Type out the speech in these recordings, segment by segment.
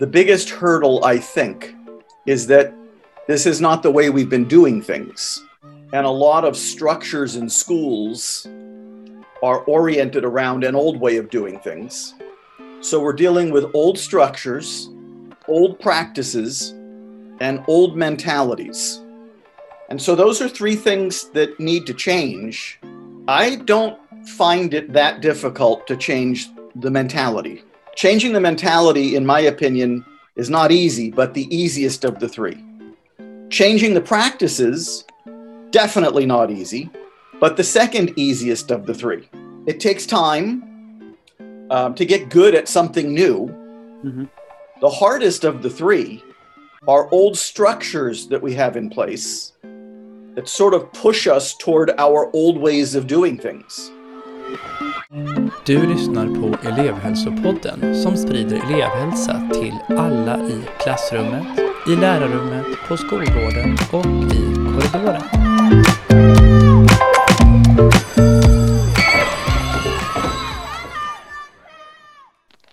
The biggest hurdle, I think, is that this is not the way we've been doing things. And a lot of structures in schools are oriented around an old way of doing things. So we're dealing with old structures, old practices, and old mentalities. And so those are three things that need to change. I don't find it that difficult to change the mentality. Changing the mentality, in my opinion, is not easy, but the easiest of the three. Changing the practices, definitely not easy, but the second easiest of the three. It takes time um, to get good at something new. Mhm. The hardest of the three are old structures that we have in place that sort of push us toward our old ways of doing things. Du lyssnar på elevhälsopodden som sprider elevhälsa till alla i klassrummet, i lärarrummet, på skolgården och i korridoren.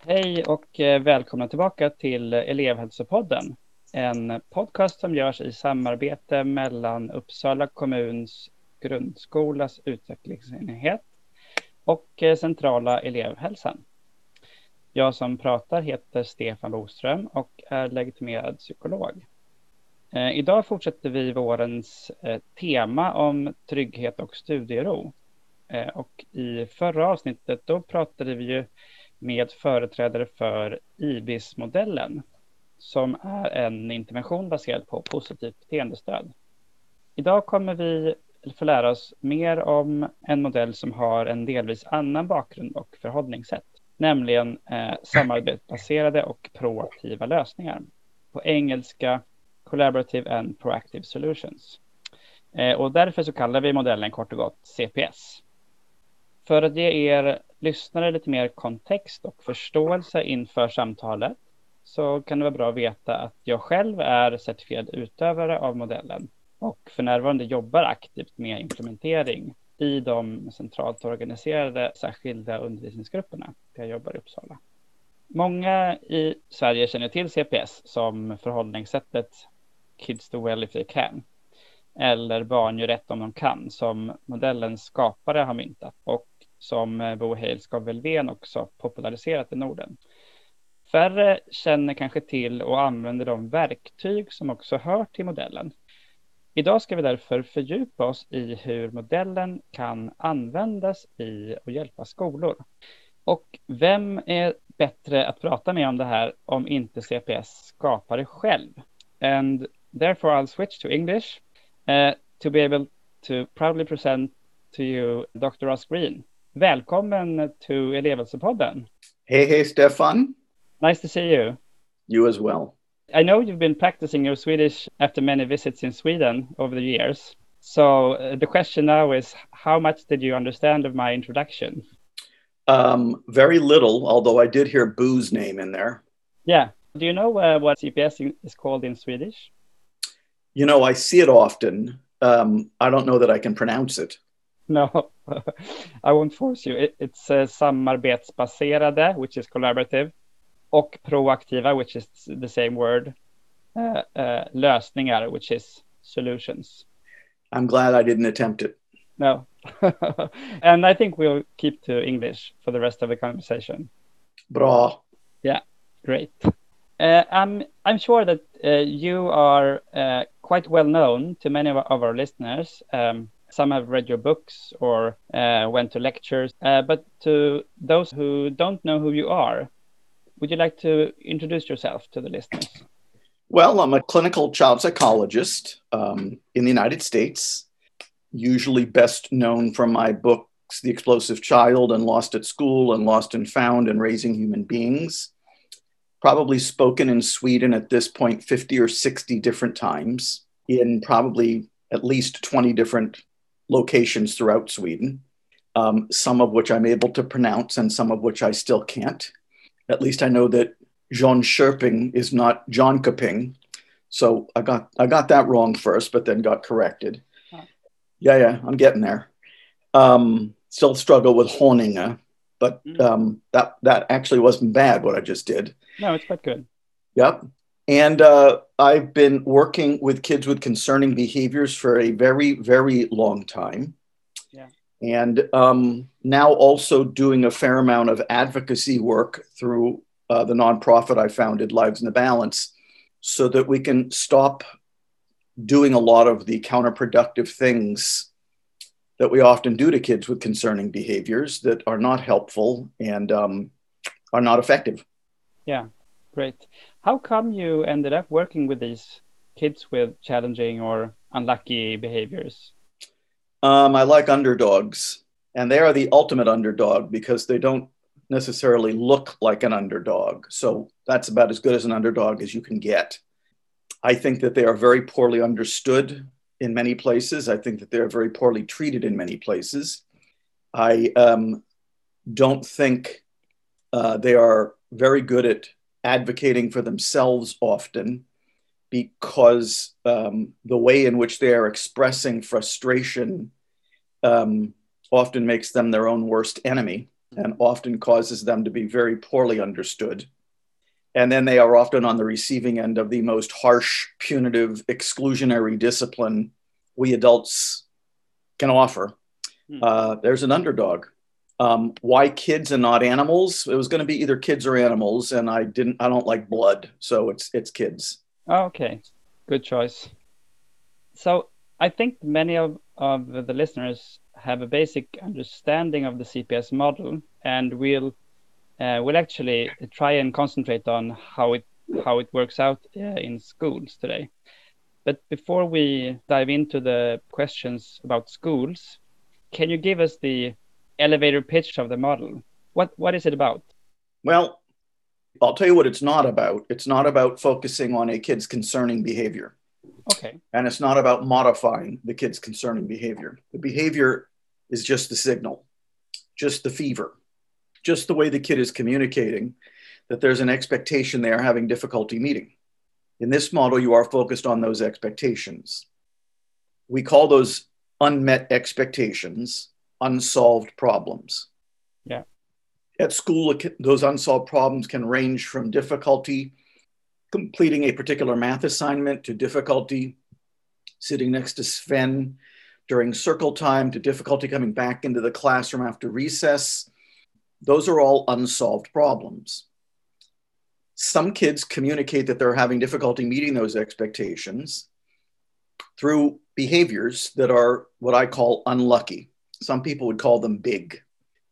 Hej och eh, välkomna tillbaka till elevhälsopodden. En podcast som görs i samarbete mellan Uppsala kommuns grundskolas utvecklingsenhet och eh, centrala elevhälsan. Jag som pratar heter Stefan Boström och är legitimerad psykolog. Eh, idag fortsätter vi vårens eh, tema om trygghet och studiero. Och i förra avsnittet då pratade vi ju med företrädare för IBIS-modellen som är en intervention baserad på positivt beteendestöd. Idag kommer vi få lära oss mer om en modell som har en delvis annan bakgrund och förhållningssätt, nämligen eh, samarbetsbaserade och proaktiva lösningar. På engelska Collaborative and Proactive Solutions. Eh, och därför så kallar vi modellen kort och gott CPS. För att ge er lyssnare lite mer kontext och förståelse inför samtalet så kan det vara bra att veta att jag själv är certifierad utövare av modellen och för närvarande jobbar aktivt med implementering i de centralt organiserade särskilda undervisningsgrupperna där jag jobbar i Uppsala. Många i Sverige känner till CPS som förhållningssättet Kids do well if they can eller Barn gör rätt om de kan som modellens skapare har myntat och som Bo Heilskov Velven också populariserat i Norden. Färre känner kanske till och använder de verktyg som också hör till modellen. Idag ska vi därför fördjupa oss i hur modellen kan användas i och hjälpa skolor. Och vem är bättre att prata med om det här om inte CPS skapare själv? And therefore I'll switch to English uh, to be able to proudly present to you Dr. Ross Green. Välkommen to Elevhälsopodden. Hey, hey, Stefan. Nice to see you. You as well. I know you've been practicing your Swedish after many visits in Sweden over the years. So uh, the question now is how much did you understand of my introduction? Um, very little, although I did hear Bo's name in there. Yeah. Do you know uh, what CPS is called in Swedish? You know, I see it often. Um, I don't know that I can pronounce it. No, I won't force you. It, it's uh, samarbetsbaserade, which is collaborative, och proaktiva, which is the same word, uh, uh, lösningar, which is solutions. I'm glad I didn't attempt it. No. and I think we'll keep to English for the rest of the conversation. Bra. Yeah, great. Uh, I'm I'm sure that uh, you are uh, quite well known to many of our, of our listeners. Um, some have read your books or uh, went to lectures, uh, but to those who don't know who you are, would you like to introduce yourself to the listeners? Well, I'm a clinical child psychologist um, in the United States, usually best known from my books, The Explosive Child and Lost at School and Lost and Found and Raising Human Beings. Probably spoken in Sweden at this point 50 or 60 different times in probably at least 20 different locations throughout Sweden, um, some of which I'm able to pronounce and some of which I still can't. At least I know that Jönköping is not John Kaping. So I got I got that wrong first, but then got corrected. Huh. Yeah, yeah, I'm getting there. Um, still struggle with Honinga, but Mm. um, that that actually wasn't bad what I just did. No, it's quite good. Yep. And uh, I've been working with kids with concerning behaviors for a very, very long time. And um, now also doing a fair amount of advocacy work through uh, the nonprofit I founded, Lives in the Balance, so that we can stop doing a lot of the counterproductive things that we often do to kids with concerning behaviors that are not helpful and um, are not effective. Yeah, great. How come you ended up working with these kids with challenging or unlucky behaviors? Um, I like underdogs, and they are the ultimate underdog because they don't necessarily look like an underdog. So that's about as good as an underdog as you can get. I think that they are very poorly understood in many places. I think that they're very poorly treated in many places. I um, don't think uh, they are very good at advocating for themselves often because um, the way in which they are expressing frustration um, often makes them their own worst enemy and often causes them to be very poorly understood. And then they are often on the receiving end of the most harsh, punitive, exclusionary discipline we adults can offer. Hmm. Uh, there's an underdog. Um, why kids and not animals? It was going to be either kids or animals, and I didn't. I don't like blood, so it's it's kids. Okay, good choice. So I think many of, of the listeners have a basic understanding of the CPS model, and we'll uh, we'll actually try and concentrate on how it how it works out uh, in schools today. But before we dive into the questions about schools, can you give us the elevator pitch of the model? What what is it about? Well, I'll tell you what it's not about. It's not about focusing on a kid's concerning behavior. Okay. And it's not about modifying the kid's concerning behavior. The behavior is just the signal, just the fever just the way the kid is communicating that there's an expectation they are having difficulty meeting. In this model, you are focused on those expectations. We call those unmet expectations unsolved problems. Yeah. At school, those unsolved problems can range from difficulty completing a particular math assignment to difficulty sitting next to Sven during circle time to difficulty coming back into the classroom after recess those are all unsolved problems. Some kids communicate that they're having difficulty meeting those expectations through behaviors that are what I call unlucky. Some people would call them big.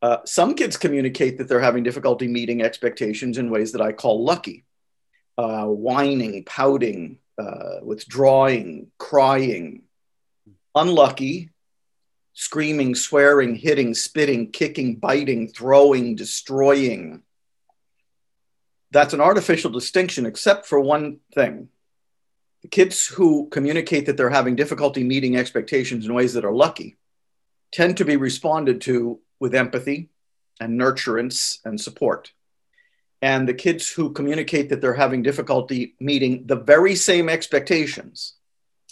Uh, some kids communicate that they're having difficulty meeting expectations in ways that I call lucky. Uh, whining, pouting, uh, withdrawing, crying. Unlucky screaming, swearing, hitting, spitting, kicking, biting, throwing, destroying. That's an artificial distinction, except for one thing. The kids who communicate that they're having difficulty meeting expectations in ways that are lucky tend to be responded to with empathy and nurturance and support. And the kids who communicate that they're having difficulty meeting the very same expectations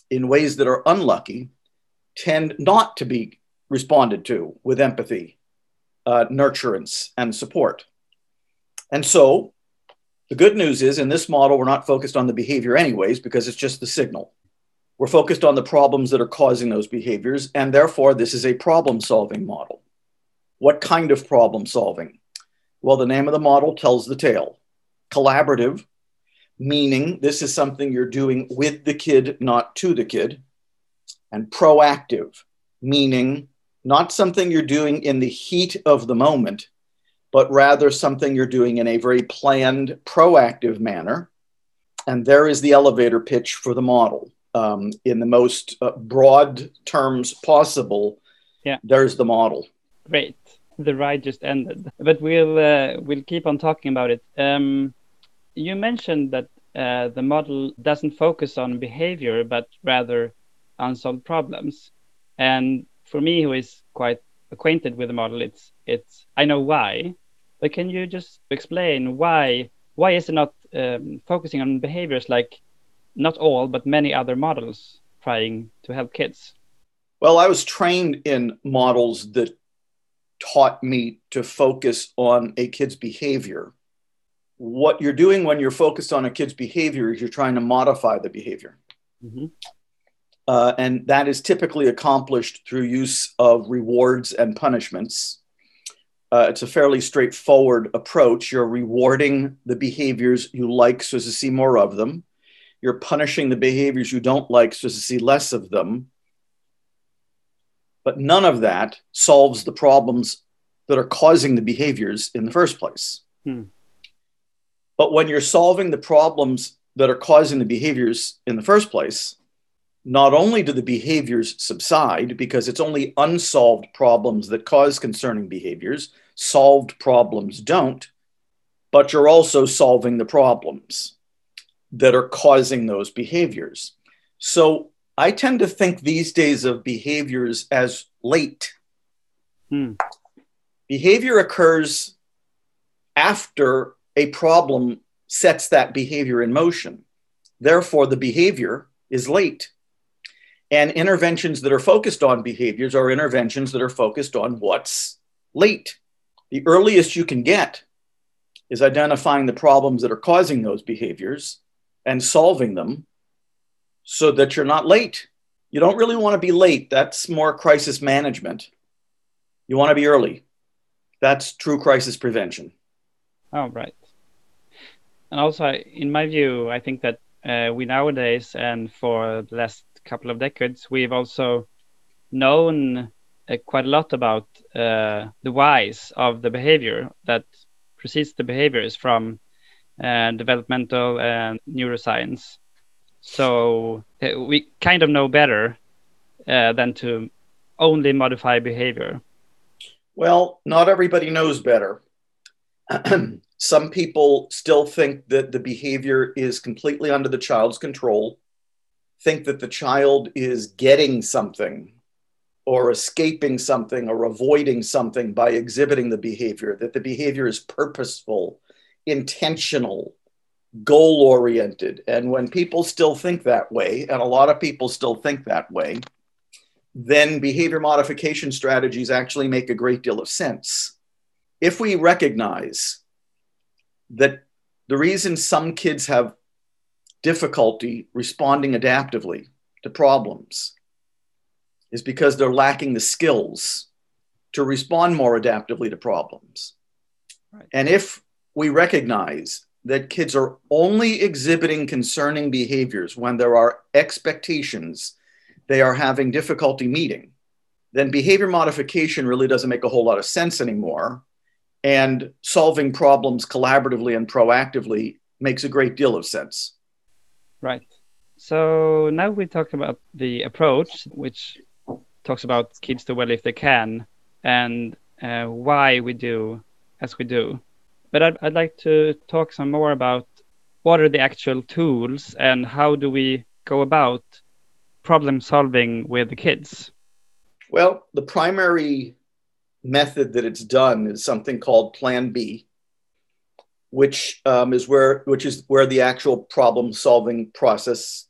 in ways that are unlucky tend not to be responded to with empathy, uh, nurturance, and support. And so the good news is in this model, we're not focused on the behavior, anyways, because it's just the signal. We're focused on the problems that are causing those behaviors, and therefore, this is a problem solving model. What kind of problem solving? Well, the name of the model tells the tale. Collaborative, meaning this is something you're doing with the kid, not to the kid and proactive, meaning not something you're doing in the heat of the moment, but rather something you're doing in a very planned, proactive manner. And there is the elevator pitch for the model. Um, in the most uh, broad terms possible, yeah. there's the model. Great. The ride just ended, but we'll uh, we'll keep on talking about it. Um, you mentioned that uh, the model doesn't focus on behavior, but rather unsolved problems. And for me, who is quite acquainted with the model, it's it's I know why. But can you just explain why why is it not um, focusing on behaviors like not all but many other models trying to help kids? Well, I was trained in models that taught me to focus on a kid's behavior what you're doing when you're focused on a kid's behavior is you're trying to modify the behavior. Mm-hmm. Uh, and that is typically accomplished through use of rewards and punishments. Uh, it's a fairly straightforward approach. You're rewarding the behaviors you like so as to see more of them. You're punishing the behaviors you don't like so as to see less of them. But none of that solves the problems that are causing the behaviors in the first place. Hmm. But when you're solving the problems that are causing the behaviors in the first place, not only do the behaviors subside because it's only unsolved problems that cause concerning behaviors, solved problems don't, but you're also solving the problems that are causing those behaviors. So I tend to think these days of behaviors as late. Hmm. Behavior occurs after a problem sets that behavior in motion. Therefore, the behavior is late. And interventions that are focused on behaviors are interventions that are focused on what's late. The earliest you can get is identifying the problems that are causing those behaviors and solving them so that you're not late. You don't really want to be late. That's more crisis management. You want to be early. That's true crisis prevention. Oh, right. And also, in my view, I think that uh, we nowadays and for the last couple of decades, we've also known uh, quite a lot about uh, the whys of the behavior that precedes the behaviors from uh, developmental and neuroscience. So uh, we kind of know better uh, than to only modify behavior. Well, not everybody knows better. Some people still think that the behavior is completely under the child's control think that the child is getting something or escaping something or avoiding something by exhibiting the behavior, that the behavior is purposeful, intentional, goal oriented. And when people still think that way, and a lot of people still think that way, then behavior modification strategies actually make a great deal of sense. If we recognize that the reason some kids have difficulty responding adaptively to problems is because they're lacking the skills to respond more adaptively to problems. Right. And if we recognize that kids are only exhibiting concerning behaviors when there are expectations they are having difficulty meeting, then behavior modification really doesn't make a whole lot of sense anymore. And solving problems collaboratively and proactively makes a great deal of sense. Right. So now we talk about the approach, which talks about kids do well if they can, and uh, why we do as we do. But I'd, I'd like to talk some more about what are the actual tools and how do we go about problem solving with the kids? Well, the primary method that it's done is something called Plan B, which um, is where which is where the actual problem solving process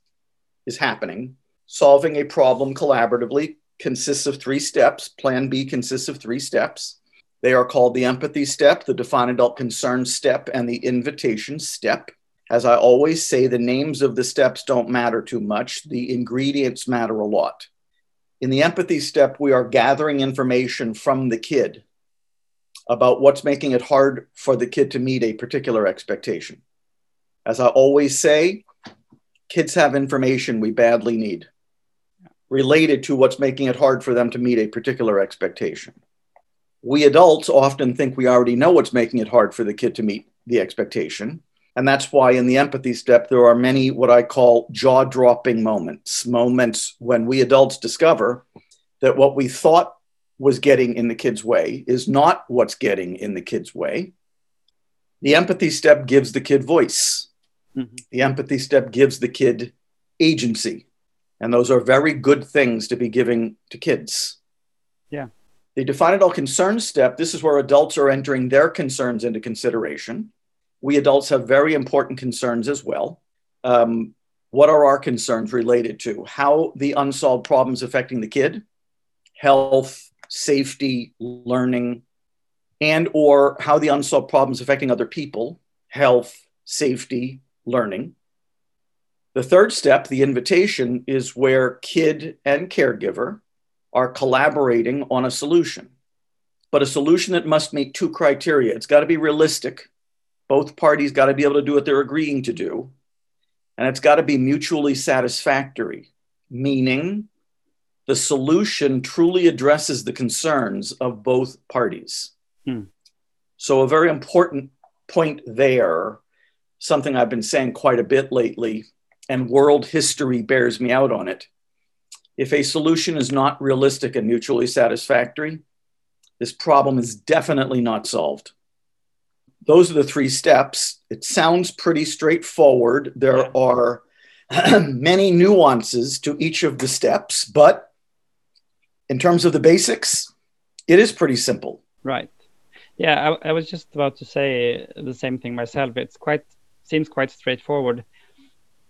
is happening. Solving a problem collaboratively consists of three steps. Plan B consists of three steps. They are called the empathy step, the define adult concern step, and the invitation step. As I always say, the names of the steps don't matter too much, the ingredients matter a lot. In the empathy step, we are gathering information from the kid about what's making it hard for the kid to meet a particular expectation. As I always say, kids have information we badly need related to what's making it hard for them to meet a particular expectation. We adults often think we already know what's making it hard for the kid to meet the expectation. And that's why in the empathy step, there are many what I call jaw dropping moments, moments when we adults discover that what we thought was getting in the kid's way is not what's getting in the kid's way. The empathy step gives the kid voice. Mm-hmm. The empathy step gives the kid agency. And those are very good things to be giving to kids. Yeah. The define adult concern step, this is where adults are entering their concerns into consideration. We adults have very important concerns as well. Um, what are our concerns related to? How the unsolved problems affecting the kid, health, safety, learning, and or how the unsolved problems affecting other people, health, safety, learning. The third step, the invitation, is where kid and caregiver are collaborating on a solution, but a solution that must meet two criteria. It's got to be realistic. Both parties got to be able to do what they're agreeing to do. And it's got to be mutually satisfactory, meaning the solution truly addresses the concerns of both parties. Hmm. So, a very important point there, something I've been saying quite a bit lately, and world history bears me out on it. If a solution is not realistic and mutually satisfactory, this problem is definitely not solved. Those are the three steps. It sounds pretty straightforward. There yeah. are many nuances to each of the steps, but in terms of the basics, it is pretty simple. Right. Yeah, I, I, was just about to say the same thing myself. It's quite seems quite straightforward.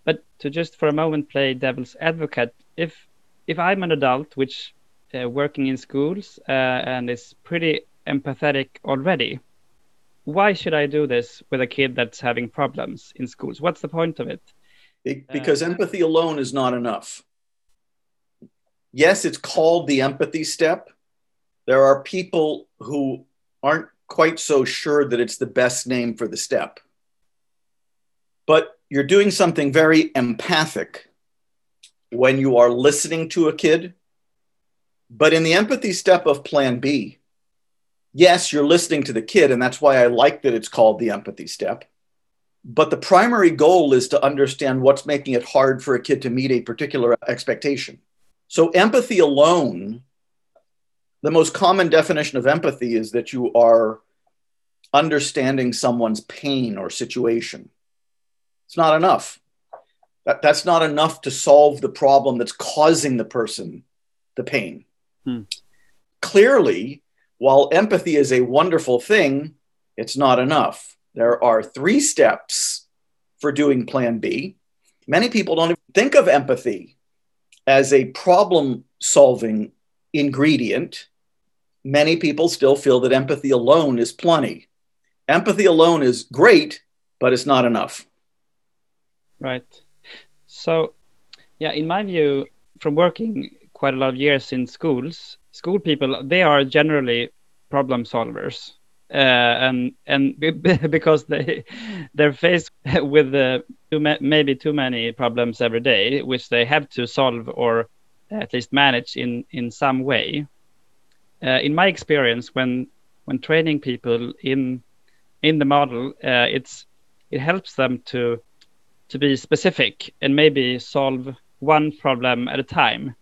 But to just for a moment play devil's advocate, if if I'm an adult which uh, working in schools uh, and is pretty empathetic already, why should I do this with a kid that's having problems in schools? What's the point of it? Because uh, empathy alone is not enough. Yes, it's called the empathy step. There are people who aren't quite so sure that it's the best name for the step. But you're doing something very empathic when you are listening to a kid. But in the empathy step of plan B, yes, you're listening to the kid, and that's why I like that it's called the empathy step. But the primary goal is to understand what's making it hard for a kid to meet a particular expectation. So, empathy alone the most common definition of empathy is that you are understanding someone's pain or situation. It's not enough. That, that's not enough to solve the problem that's causing the person the pain. Hmm. Clearly, while empathy is a wonderful thing, it's not enough. There are three steps for doing Plan B. Many people don't even think of empathy as a problem solving ingredient many people still feel that empathy alone is plenty. Empathy alone is great, but it's not enough. Right. So, yeah, in my view, from working quite a lot of years in schools, school people they are generally problem solvers, uh, and and because they they're faced with uh, too ma- maybe too many problems every day, which they have to solve or at least manage in in some way. Uh, in my experience, when when training people in in the model, uh, it's it helps them to to be specific and maybe solve one problem at a time.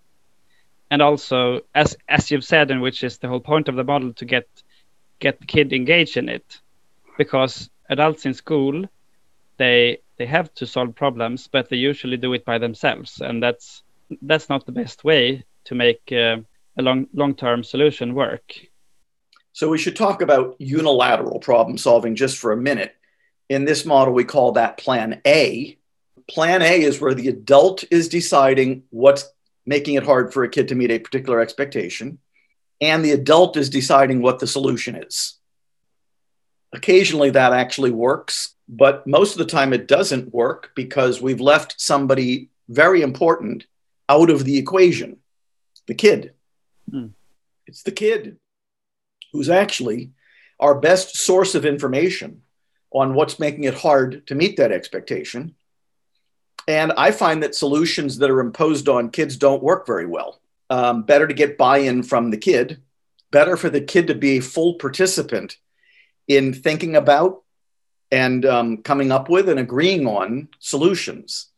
And also, as as you've said, and which is the whole point of the model, to get get the kid engaged in it, because adults in school, they they have to solve problems, but they usually do it by themselves, and that's that's not the best way to make uh, a long long term solution work. So we should talk about unilateral problem solving just for a minute. In this model, we call that Plan A. Plan A is where the adult is deciding what's making it hard for a kid to meet a particular expectation, and the adult is deciding what the solution is. Occasionally that actually works, but most of the time it doesn't work because we've left somebody very important out of the equation the kid. Hmm. It's the kid who's actually our best source of information on what's making it hard to meet that expectation. And I find that solutions that are imposed on kids don't work very well. Um, better to get buy in from the kid, better for the kid to be a full participant in thinking about and um, coming up with and agreeing on solutions.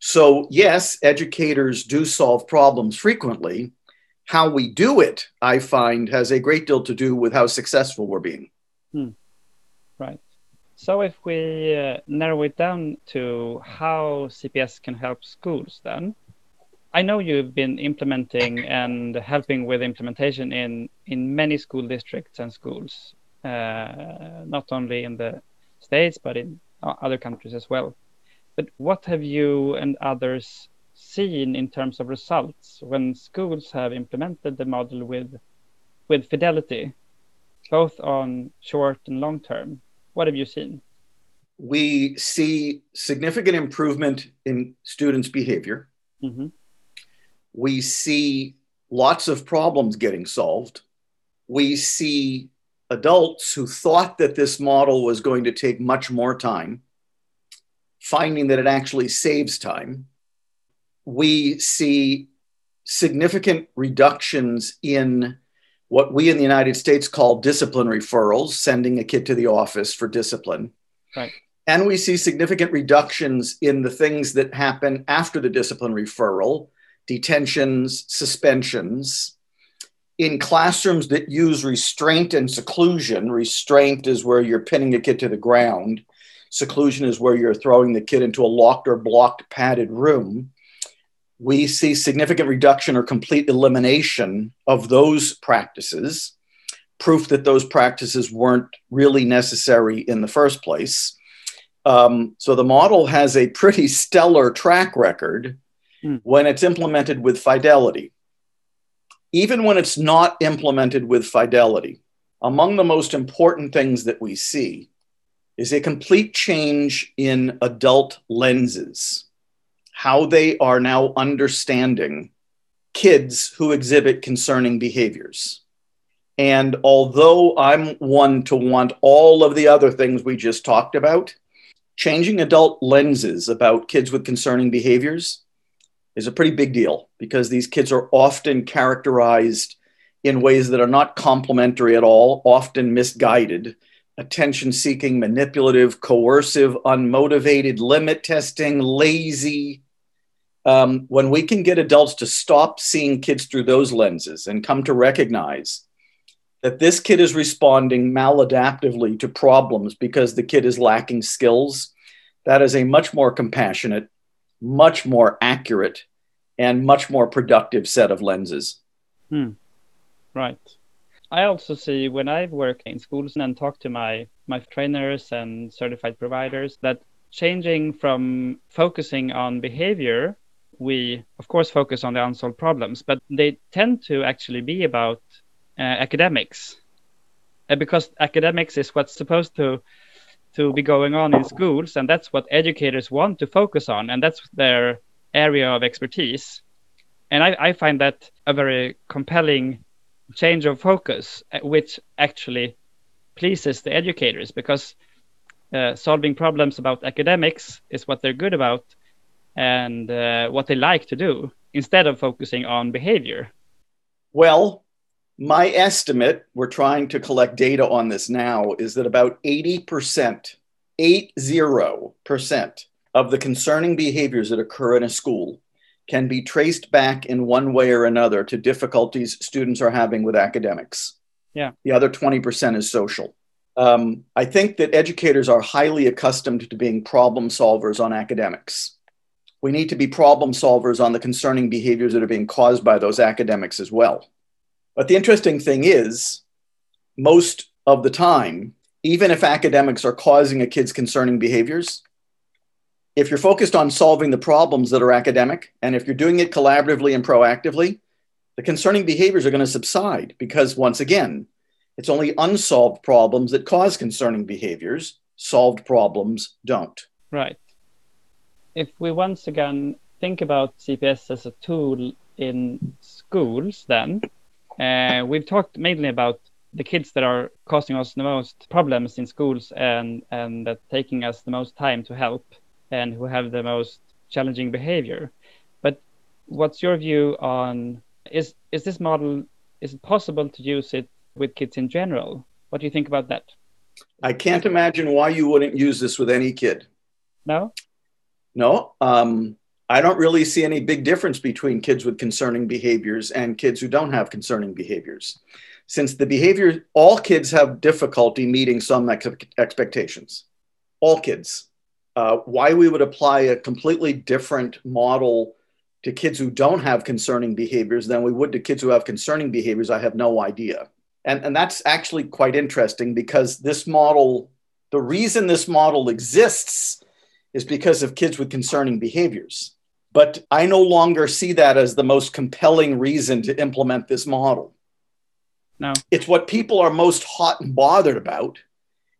So, yes, educators do solve problems frequently, how we do it, I find, has a great deal to do with how successful we're being. Hmm. Right. So, if we uh, narrow it down to how CPS can help schools, then I know you've been implementing and helping with implementation in in many school districts and schools, uh, not only in the states but in other countries as well. But what have you and others seen in terms of results when schools have implemented the model with with fidelity, both on short and long term? What have you seen? we see significant improvement in students' behavior. Mm-hmm. We see lots of problems getting solved. We see adults who thought that this model was going to take much more time, finding that it actually saves time. We see significant reductions in what we in the United States call discipline referrals, sending a kid to the office for discipline. Right. And we see significant reductions in the things that happen after the discipline referral detentions, suspensions. In classrooms that use restraint and seclusion, restraint is where you're pinning a kid to the ground, seclusion is where you're throwing the kid into a locked or blocked padded room. We see significant reduction or complete elimination of those practices, proof that those practices weren't really necessary in the first place. Um, so the model has a pretty stellar track record mm. when it's implemented with fidelity. Even when it's not implemented with fidelity, among the most important things that we see is a complete change in adult lenses, how they are now understanding kids who exhibit concerning behaviors. And although I'm one to want all of the other things we just talked about, changing adult lenses about kids with concerning behaviors is a pretty big deal because these kids are often characterized in ways that are not complementary at all, often misguided, attention seeking, manipulative, coercive, unmotivated, limit testing, lazy. Um, when we can get adults to stop seeing kids through those lenses and come to recognize that this kid is responding maladaptively to problems because the kid is lacking skills, that is a much more compassionate, much more accurate, and much more productive set of lenses. Hmm. Right. I also see when I work in schools and talk to my my trainers and certified providers that changing from focusing on behavior, we of course focus on the unsolved problems, but they tend to actually be about uh, academics. Uh, because academics is what's supposed to to be going on in schools and that's what educators want to focus on and that's their area of expertise. And I, I find that a very compelling change of focus uh, which actually pleases the educators because uh, solving problems about academics is what they're good about and uh, what they like to do instead of focusing on behavior well my estimate, we're trying to collect data on this now, is that about 80%, 80% of the concerning behaviors that occur in a school can be traced back in one way or another to difficulties students are having with academics. Yeah. The other 20% is social. Um, I think that educators are highly accustomed to being problem solvers on academics. We need to be problem solvers on the concerning behaviors that are being caused by those academics as well. But the interesting thing is, most of the time, even if academics are causing a kid's concerning behaviors, if you're focused on solving the problems that are academic, and if you're doing it collaboratively and proactively, the concerning behaviors are going to subside because, once again, it's only unsolved problems that cause concerning behaviors. Solved problems don't. Right. If we once again think about CPS as a tool in schools, then uh, we've talked mainly about the kids that are causing us the most problems in schools and and that taking us the most time to help and who have the most challenging behavior. But what's your view on is is this model is it possible to use it with kids in general? What do you think about that? I can't imagine why you wouldn't use this with any kid. No. No. Um, I don't really see any big difference between kids with concerning behaviors and kids who don't have concerning behaviors. Since the behavior, all kids have difficulty meeting some ex- expectations. All kids. Uh, why we would apply a completely different model to kids who don't have concerning behaviors than we would to kids who have concerning behaviors, I have no idea. And, and that's actually quite interesting because this model, the reason this model exists is because of kids with concerning behaviors. But I no longer see that as the most compelling reason to implement this model. No. It's what people are most hot and bothered about.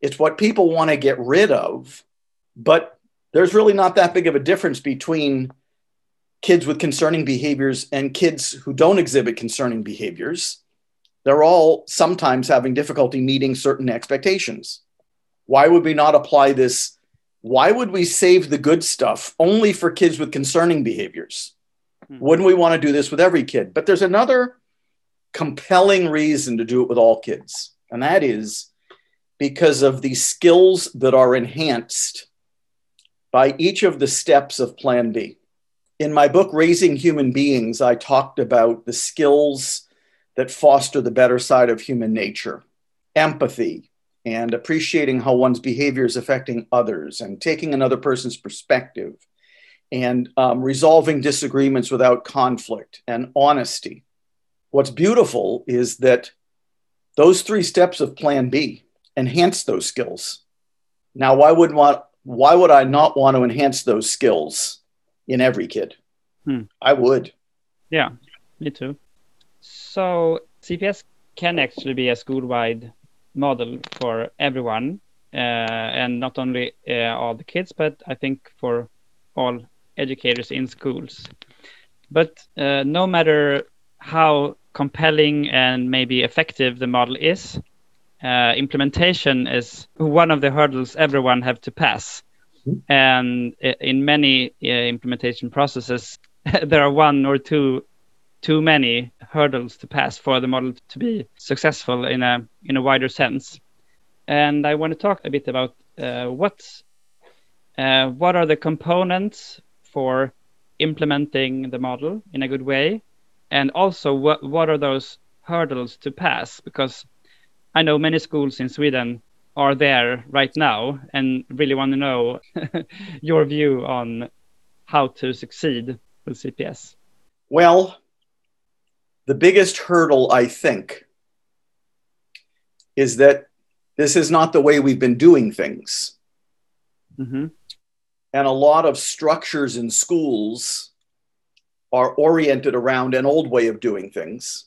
It's what people want to get rid of. But there's really not that big of a difference between kids with concerning behaviors and kids who don't exhibit concerning behaviors. They're all sometimes having difficulty meeting certain expectations. Why would we not apply this? Why would we save the good stuff only for kids with concerning behaviors? Hmm. Wouldn't we want to do this with every kid? But there's another compelling reason to do it with all kids, and that is because of the skills that are enhanced by each of the steps of Plan B. In my book, Raising Human Beings, I talked about the skills that foster the better side of human nature empathy and appreciating how one's behavior is affecting others and taking another person's perspective and um, resolving disagreements without conflict and honesty. What's beautiful is that those three steps of Plan B enhance those skills. Now, why would want why would I not want to enhance those skills in every kid? Hmm. I would. Yeah, me too. So CPS can actually be a school-wide model for everyone, uh, and not only uh, all the kids, but I think for all educators in schools. But uh, no matter how compelling and maybe effective the model is, uh, implementation is one of the hurdles everyone have to pass. Mm-hmm. And in many uh, implementation processes, there are one or two too many hurdles to pass for the model to be successful in a in a wider sense. And I want to talk a bit about uh, what uh, what are the components for implementing the model in a good way, and also what what are those hurdles to pass because I know many schools in Sweden are there right now and really want to know your view on how to succeed with CPS. Well, the biggest hurdle, I think, is that this is not the way we've been doing things. Mm-hmm. And a lot of structures in schools are oriented around an old way of doing things.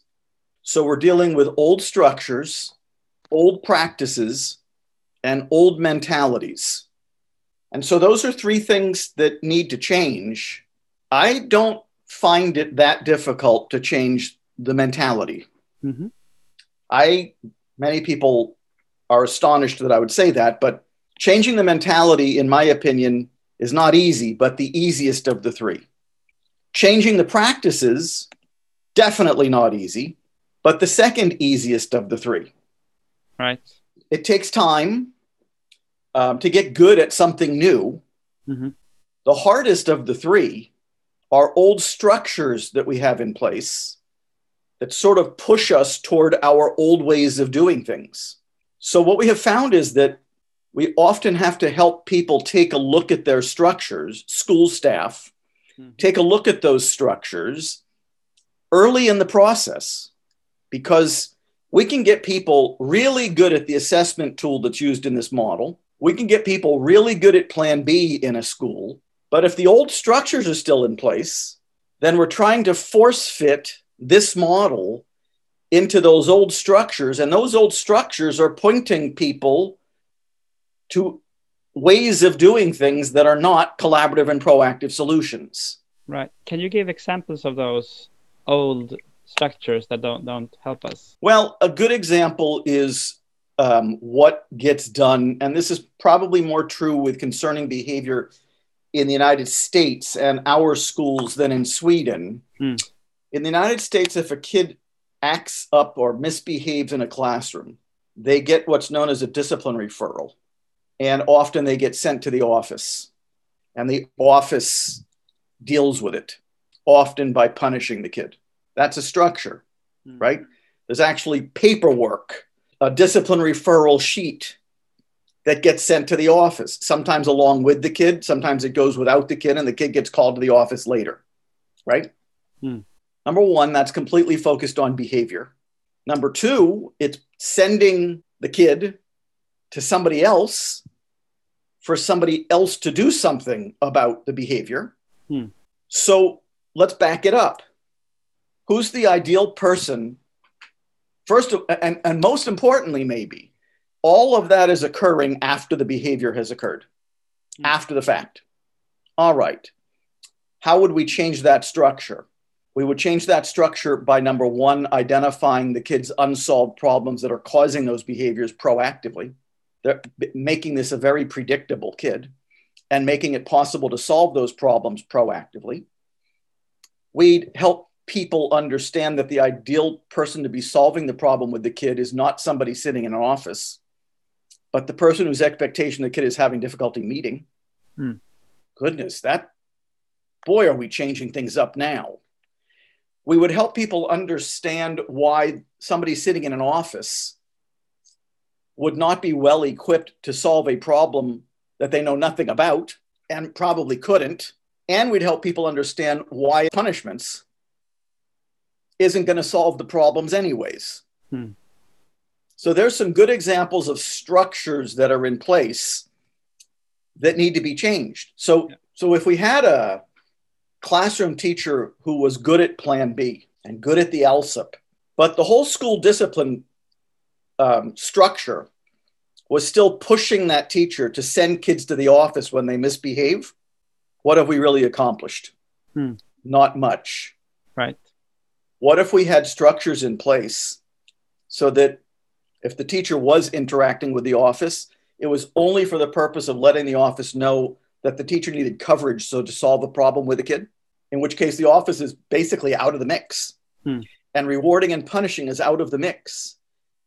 So we're dealing with old structures old practices, and old mentalities. And so those are three things that need to change. I don't find it that difficult to change the mentality. Mm-hmm. I, many people are astonished that I would say that, but changing the mentality, in my opinion, is not easy, but the easiest of the three. Changing the practices, definitely not easy, but the second easiest of the three. Right. It takes time um, to get good at something new. Mm-hmm. The hardest of the three are old structures that we have in place that sort of push us toward our old ways of doing things. So, what we have found is that we often have to help people take a look at their structures, school staff, mm-hmm. take a look at those structures early in the process because we can get people really good at the assessment tool that's used in this model. We can get people really good at plan B in a school. But if the old structures are still in place, then we're trying to force fit this model into those old structures. And those old structures are pointing people to ways of doing things that are not collaborative and proactive solutions. Right. Can you give examples of those old structures that don't don't help us? Well, a good example is um, what gets done, and this is probably more true with concerning behavior in the United States and our schools than in Sweden. Mm. In the United States, if a kid acts up or misbehaves in a classroom, they get what's known as a discipline referral. And often they get sent to the office, and the office deals with it, often by punishing the kid. That's a structure, mm-hmm. right? There's actually paperwork, a discipline referral sheet that gets sent to the office, sometimes along with the kid, sometimes it goes without the kid, and the kid gets called to the office later, right? Mm. Number one, that's completely focused on behavior. Number two, it's sending the kid to somebody else for somebody else to do something about the behavior. Hmm. So let's back it up who's the ideal person first and, and most importantly maybe all of that is occurring after the behavior has occurred mm. after the fact. All right. How would we change that structure? We would change that structure by number one, identifying the kids' unsolved problems that are causing those behaviors proactively. They're making this a very predictable kid and making it possible to solve those problems proactively. We'd help people understand that the ideal person to be solving the problem with the kid is not somebody sitting in an office, but the person whose expectation the kid is having difficulty meeting. Hmm. Goodness, that boy, are we changing things up now. We would help people understand why somebody sitting in an office would not be well equipped to solve a problem that they know nothing about and probably couldn't. And we'd help people understand why punishments isn't going to solve the problems, anyways. Hmm. So there's some good examples of structures that are in place that need to be changed. So, yeah. so if we had a classroom teacher who was good at Plan B and good at the ALSUP, but the whole school discipline um, structure was still pushing that teacher to send kids to the office when they misbehave, what have we really accomplished? Hmm. Not much. Right. What if we had structures in place so that if the teacher was interacting with the office, it was only for the purpose of letting the office know that the teacher needed coverage so to solve a problem with a kid, in which case the office is basically out of the mix. Hmm. And rewarding and punishing is out of the mix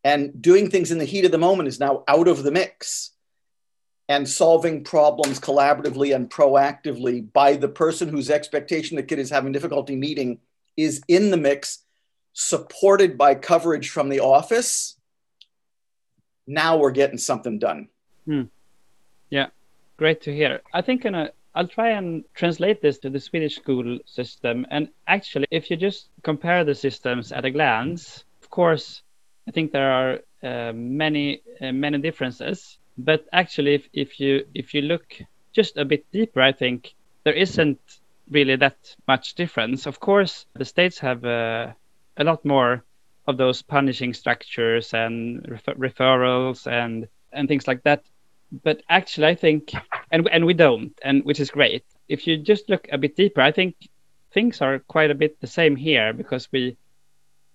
and doing things in the heat of the moment is now out of the mix and solving problems collaboratively and proactively by the person whose expectation the kid is having difficulty meeting is in the mix supported by coverage from the office now we're getting something done hmm. yeah great to hear i think in a I'll try and translate this to the Swedish school system. And actually, if you just compare the systems at a glance, of course, I think there are uh, many uh, many differences. But actually, if, if you if you look just a bit deeper, I think there isn't really that much difference. Of course, the states have uh, a lot more of those punishing structures and refer- referrals and and things like that. But actually, I think, and and we don't, and which is great. If you just look a bit deeper, I think things are quite a bit the same here because we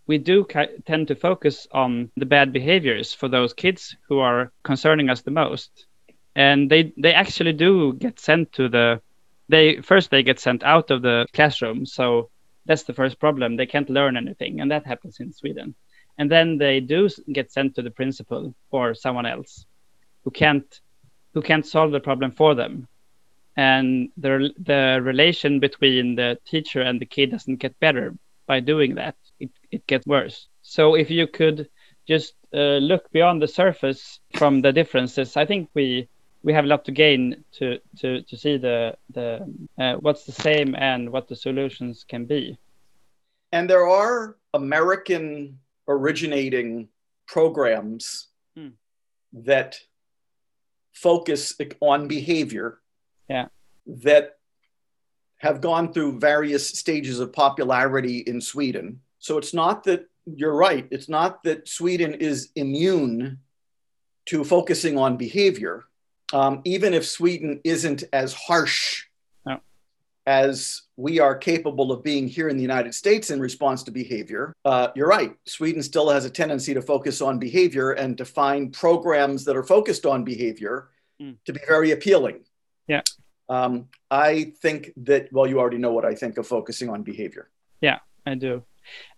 we do tend to focus on the bad behaviors for those kids who are concerning us the most. And they they actually do get sent to the they first they get sent out of the classroom so that's the first problem. They can't learn anything and that happens in sweden. And then they do get sent to the principal or someone else who can't who can't solve the problem for them and the the relation between the teacher and the kid doesn't get better by doing that it, it gets worse. So if you could just uh, look beyond the surface from the differences, I think we we have a lot to gain to to to see the the uh, what's the same and what the solutions can be. And there are American originating programs hmm. that focus on behavior. Yeah. That have gone through various stages of popularity in Sweden. So it's not that you're right. It's not that Sweden is immune to focusing on behavior, um, even if Sweden isn't as harsh. As we are capable of being here in the United States in response to behavior. Uh, you're right. Sweden still has a tendency to focus on behavior and to find programs that are focused on behavior mm. to be very appealing. Yeah. Um, I think that, well, you already know what I think of focusing on behavior. Yeah, I do.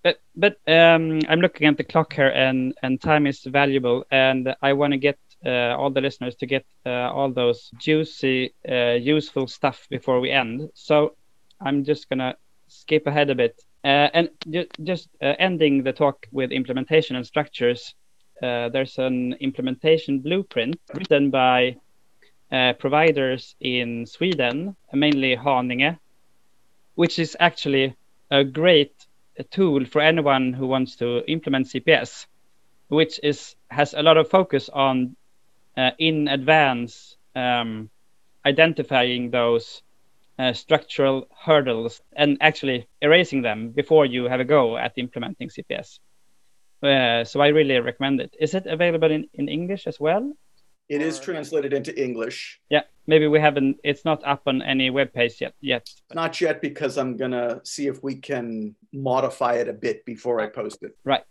But but um, I'm looking at the clock here, and and time is valuable, and I want to get all the listeners to get uh, all those juicy, uh, useful stuff before we end. So I'm just gonna skip ahead a bit, uh, and ju just uh, ending the talk with implementation and structures. Uh, there's an implementation blueprint written by providers in Sweden, mainly Haninge, which is actually a great tool for anyone who wants to implement CPS, which is has a lot of focus on uh, in advance um, identifying those uh, structural hurdles and actually erasing them before you have a go at implementing CPS. Uh, so I really recommend it. Is it available in, in English as well? It is Or- translated into English. Yeah, maybe we haven't. It's not up on any web page yet. Yet. Not yet because I'm going to see if we can modify it a bit before I post it. Right.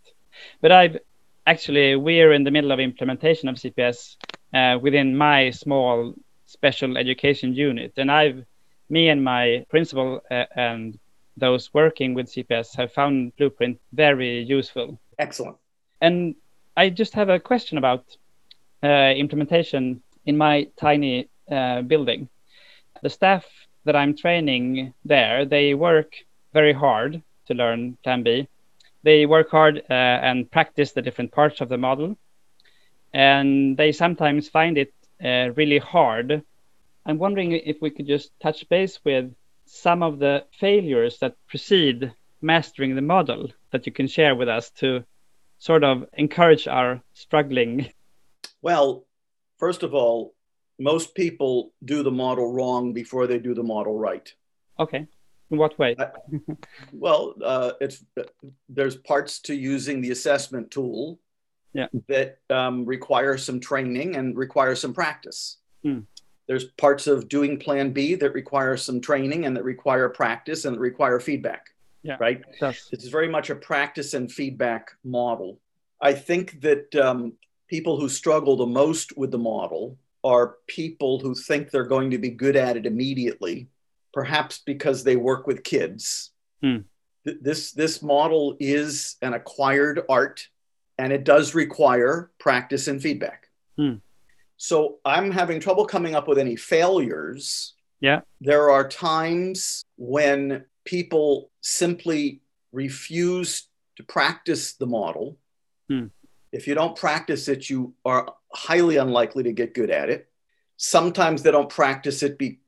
But I've actually we're in the middle of implementation of CPS uh, within my small special education unit, and I've me and my principal uh, and those working with CPS have found Blueprint very useful. Excellent. And I just have a question about uh, implementation in my tiny uh, building. The staff that I'm training there, they work very hard to learn Plan B. They work hard uh, and practice the different parts of the model, and they sometimes find it uh, really hard. I'm wondering if we could just touch base with some of the failures that precede mastering the model that you can share with us to sort of encourage our struggling. Well, first of all, most people do the model wrong before they do the model right. Okay. In what way? Well, uh, it's there's parts to using the assessment tool Yeah. that um, require some training and require some practice. Hmm. There's parts of doing Plan B that require some training and that require practice and that require feedback. Yeah. Right. It's very much a practice and feedback model. I think that um, people who struggle the most with the model are people who think they're going to be good at it immediately, perhaps because they work with kids. Hmm. This, this model is an acquired art and it does require practice and feedback. Hmm. So I'm having trouble coming up with any failures yeah. there are times when people simply refuse to practice the model. Hmm. If you don't practice it, you are highly unlikely to get good at it. Sometimes they don't practice it be,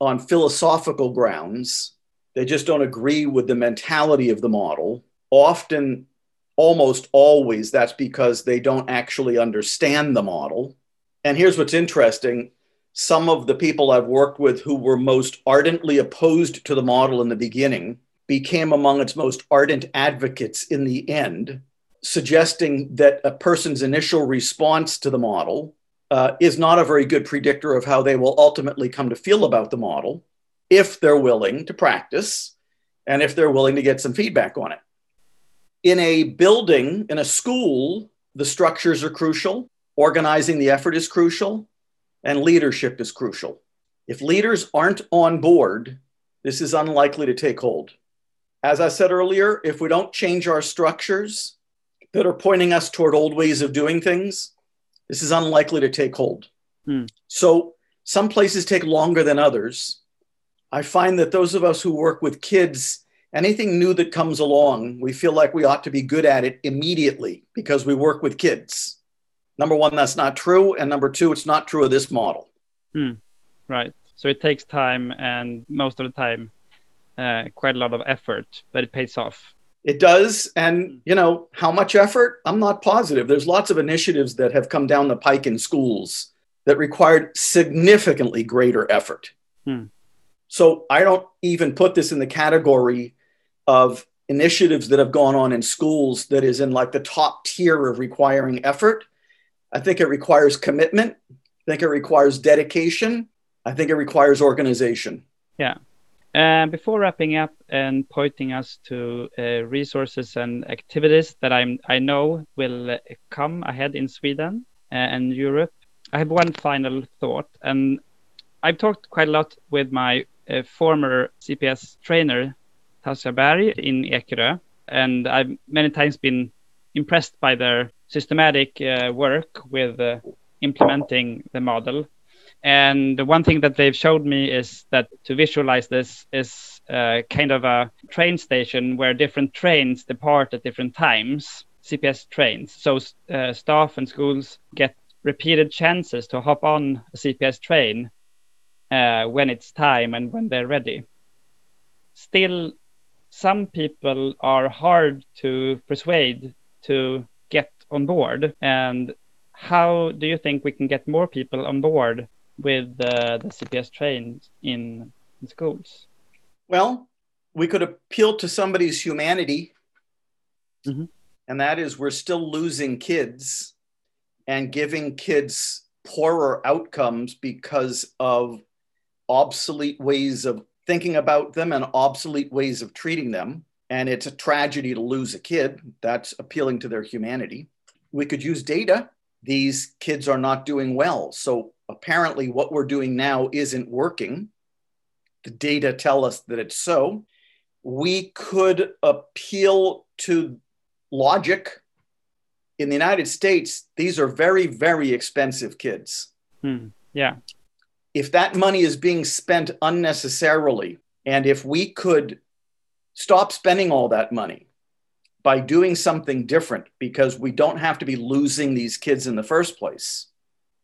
on philosophical grounds. They just don't agree with the mentality of the model. Often, almost always, that's because they don't actually understand the model. And here's what's interesting some of the people I've worked with who were most ardently opposed to the model in the beginning became among its most ardent advocates in the end, suggesting that a person's initial response to the model uh, is not a very good predictor of how they will ultimately come to feel about the model if they're willing to practice and if they're willing to get some feedback on it. In a building, in a school, the structures are crucial, organizing the effort is crucial and leadership is crucial. If leaders aren't on board, this is unlikely to take hold. As I said earlier, if we don't change our structures that are pointing us toward old ways of doing things, this is unlikely to take hold. Hmm. So, some places take longer than others. I find that those of us who work with kids, anything new that comes along, we feel like we ought to be good at it immediately because we work with kids number one, that's not true. And number two, it's not true of this model. right. So it takes time, and most of the time, uh, quite a lot of effort, but it pays off. It does. And, you know, how much effort? I'm not positive. There's lots of initiatives that have come down the pike in schools that required significantly greater effort. Hmm. So I don't even put this in the category of initiatives that have gone on in schools that is in like the top tier of requiring effort. I think it requires commitment. I think it requires dedication. I think it requires organization. Yeah. And before wrapping up and pointing us to uh, resources and activities that I know will uh, come ahead in Sweden uh, and Europe, I have one final thought. And I've talked quite a lot with my uh, former CPS trainer, Tasha Berg, in Ekerö. And I've many times been impressed by their systematic uh, work with uh, implementing the model. And the one thing that they've showed me is that to visualize this is uh, kind of a train station where different trains depart at different times, CPS trains. So uh, staff and schools get repeated chances to hop on a CPS train uh, when it's time and when they're ready. Still, some people are hard to persuade to get on board. And how do you think we can get more people on board with uh, the CPS trains in, in schools? Well, we could appeal to somebody's humanity, Mhm. and that is we're still losing kids and giving kids poorer outcomes because of obsolete ways of thinking about them and obsolete ways of treating them. And it's a tragedy to lose a kid. That's appealing to their humanity. We could use data. These kids are not doing well. So apparently, what we're doing now isn't working. The data tell us that it's so. We could appeal to logic. In the United States, these are very, very expensive kids. Hmm. Yeah if that money is being spent unnecessarily, and if we could stop spending all that money by doing something different because we don't have to be losing these kids in the first place,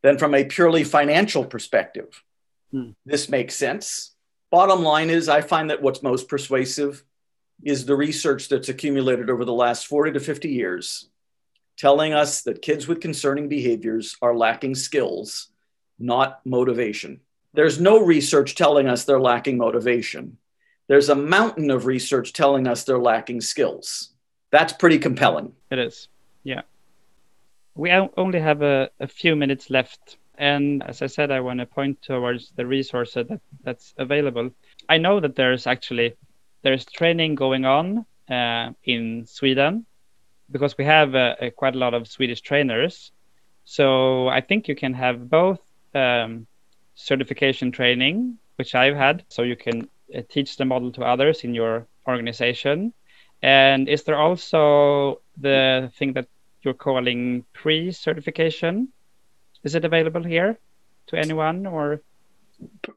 then from a purely financial perspective, hmm. this makes sense. Bottom line is, I find that what's most persuasive is the research that's accumulated over the last 40 to 50 years telling us that kids with concerning behaviors are lacking skills not motivation. There's no research telling us they're lacking motivation. There's a mountain of research telling us they're lacking skills. That's pretty compelling. It is. Yeah. We only have a, a few minutes left. And as I said, I want to point towards the resources that, that's available. I know that there's actually there's training going on uh, in Sweden because we have uh, quite a lot of Swedish trainers. So I think you can have both um, certification training, which I've had, so you can uh, teach the model to others in your organization. And is there also the thing that you're calling pre-certification? Is it available here to anyone or?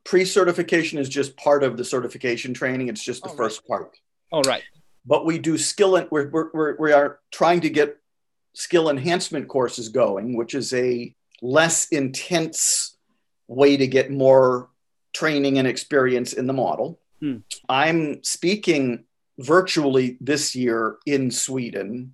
Pre-certification is just part of the certification training. It's just the first part. All right. But we do skill and we're, we're, we are trying to get skill enhancement courses going, which is a less intense way to get more training and experience in the model. Hmm. I'm speaking virtually this year in Sweden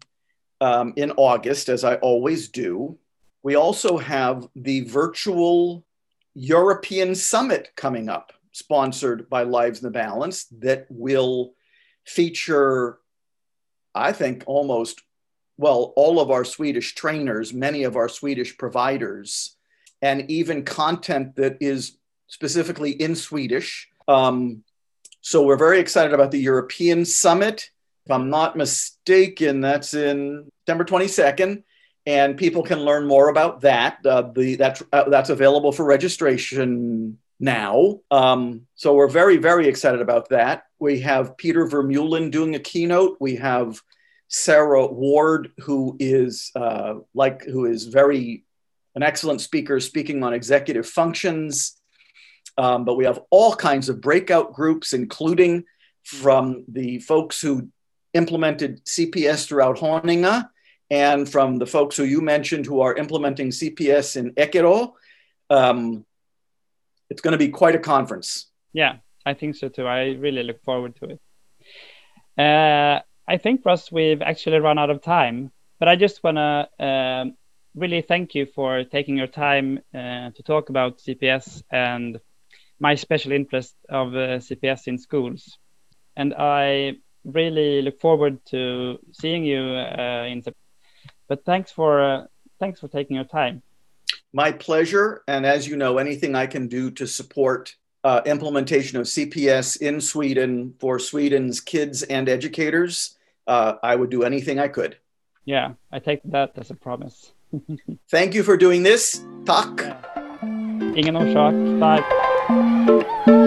um, in August, as I always do. We also have the virtual European Summit coming up, sponsored by Lives in the Balance, that will feature, I think, almost well, all of our Swedish trainers, many of our Swedish providers, and even content that is specifically in Swedish. Um, so we're very excited about the European Summit. If I'm not mistaken, that's in September 22nd, and people can learn more about that. Uh, the that's uh, that's available for registration now. Um, so we're very very excited about that. We have Peter Vermeulen doing a keynote. We have Sarah Ward, who is uh, like who is very an excellent speaker, speaking on executive functions. Um, but we have all kinds of breakout groups, including from the folks who implemented CPS throughout Haninge and from the folks who you mentioned who are implementing CPS in Ekerö. Um, it's going to be quite a conference. Yeah, I think so too. I really look forward to it. Uh, I think, Ross, we've actually run out of time, but I just want to um, really thank you for taking your time uh, to talk about CPS and my special interest of uh, CPS in schools. And I really look forward to seeing you uh, in September. But thanks for uh, thanks for taking your time. My pleasure. And as you know, anything I can do to support uh, implementation of CPS in Sweden for Sweden's kids and educators, uh, I would do anything I could. Yeah, I take that as a promise. Thank you for doing this. Tack! Ingen orsak. Tack!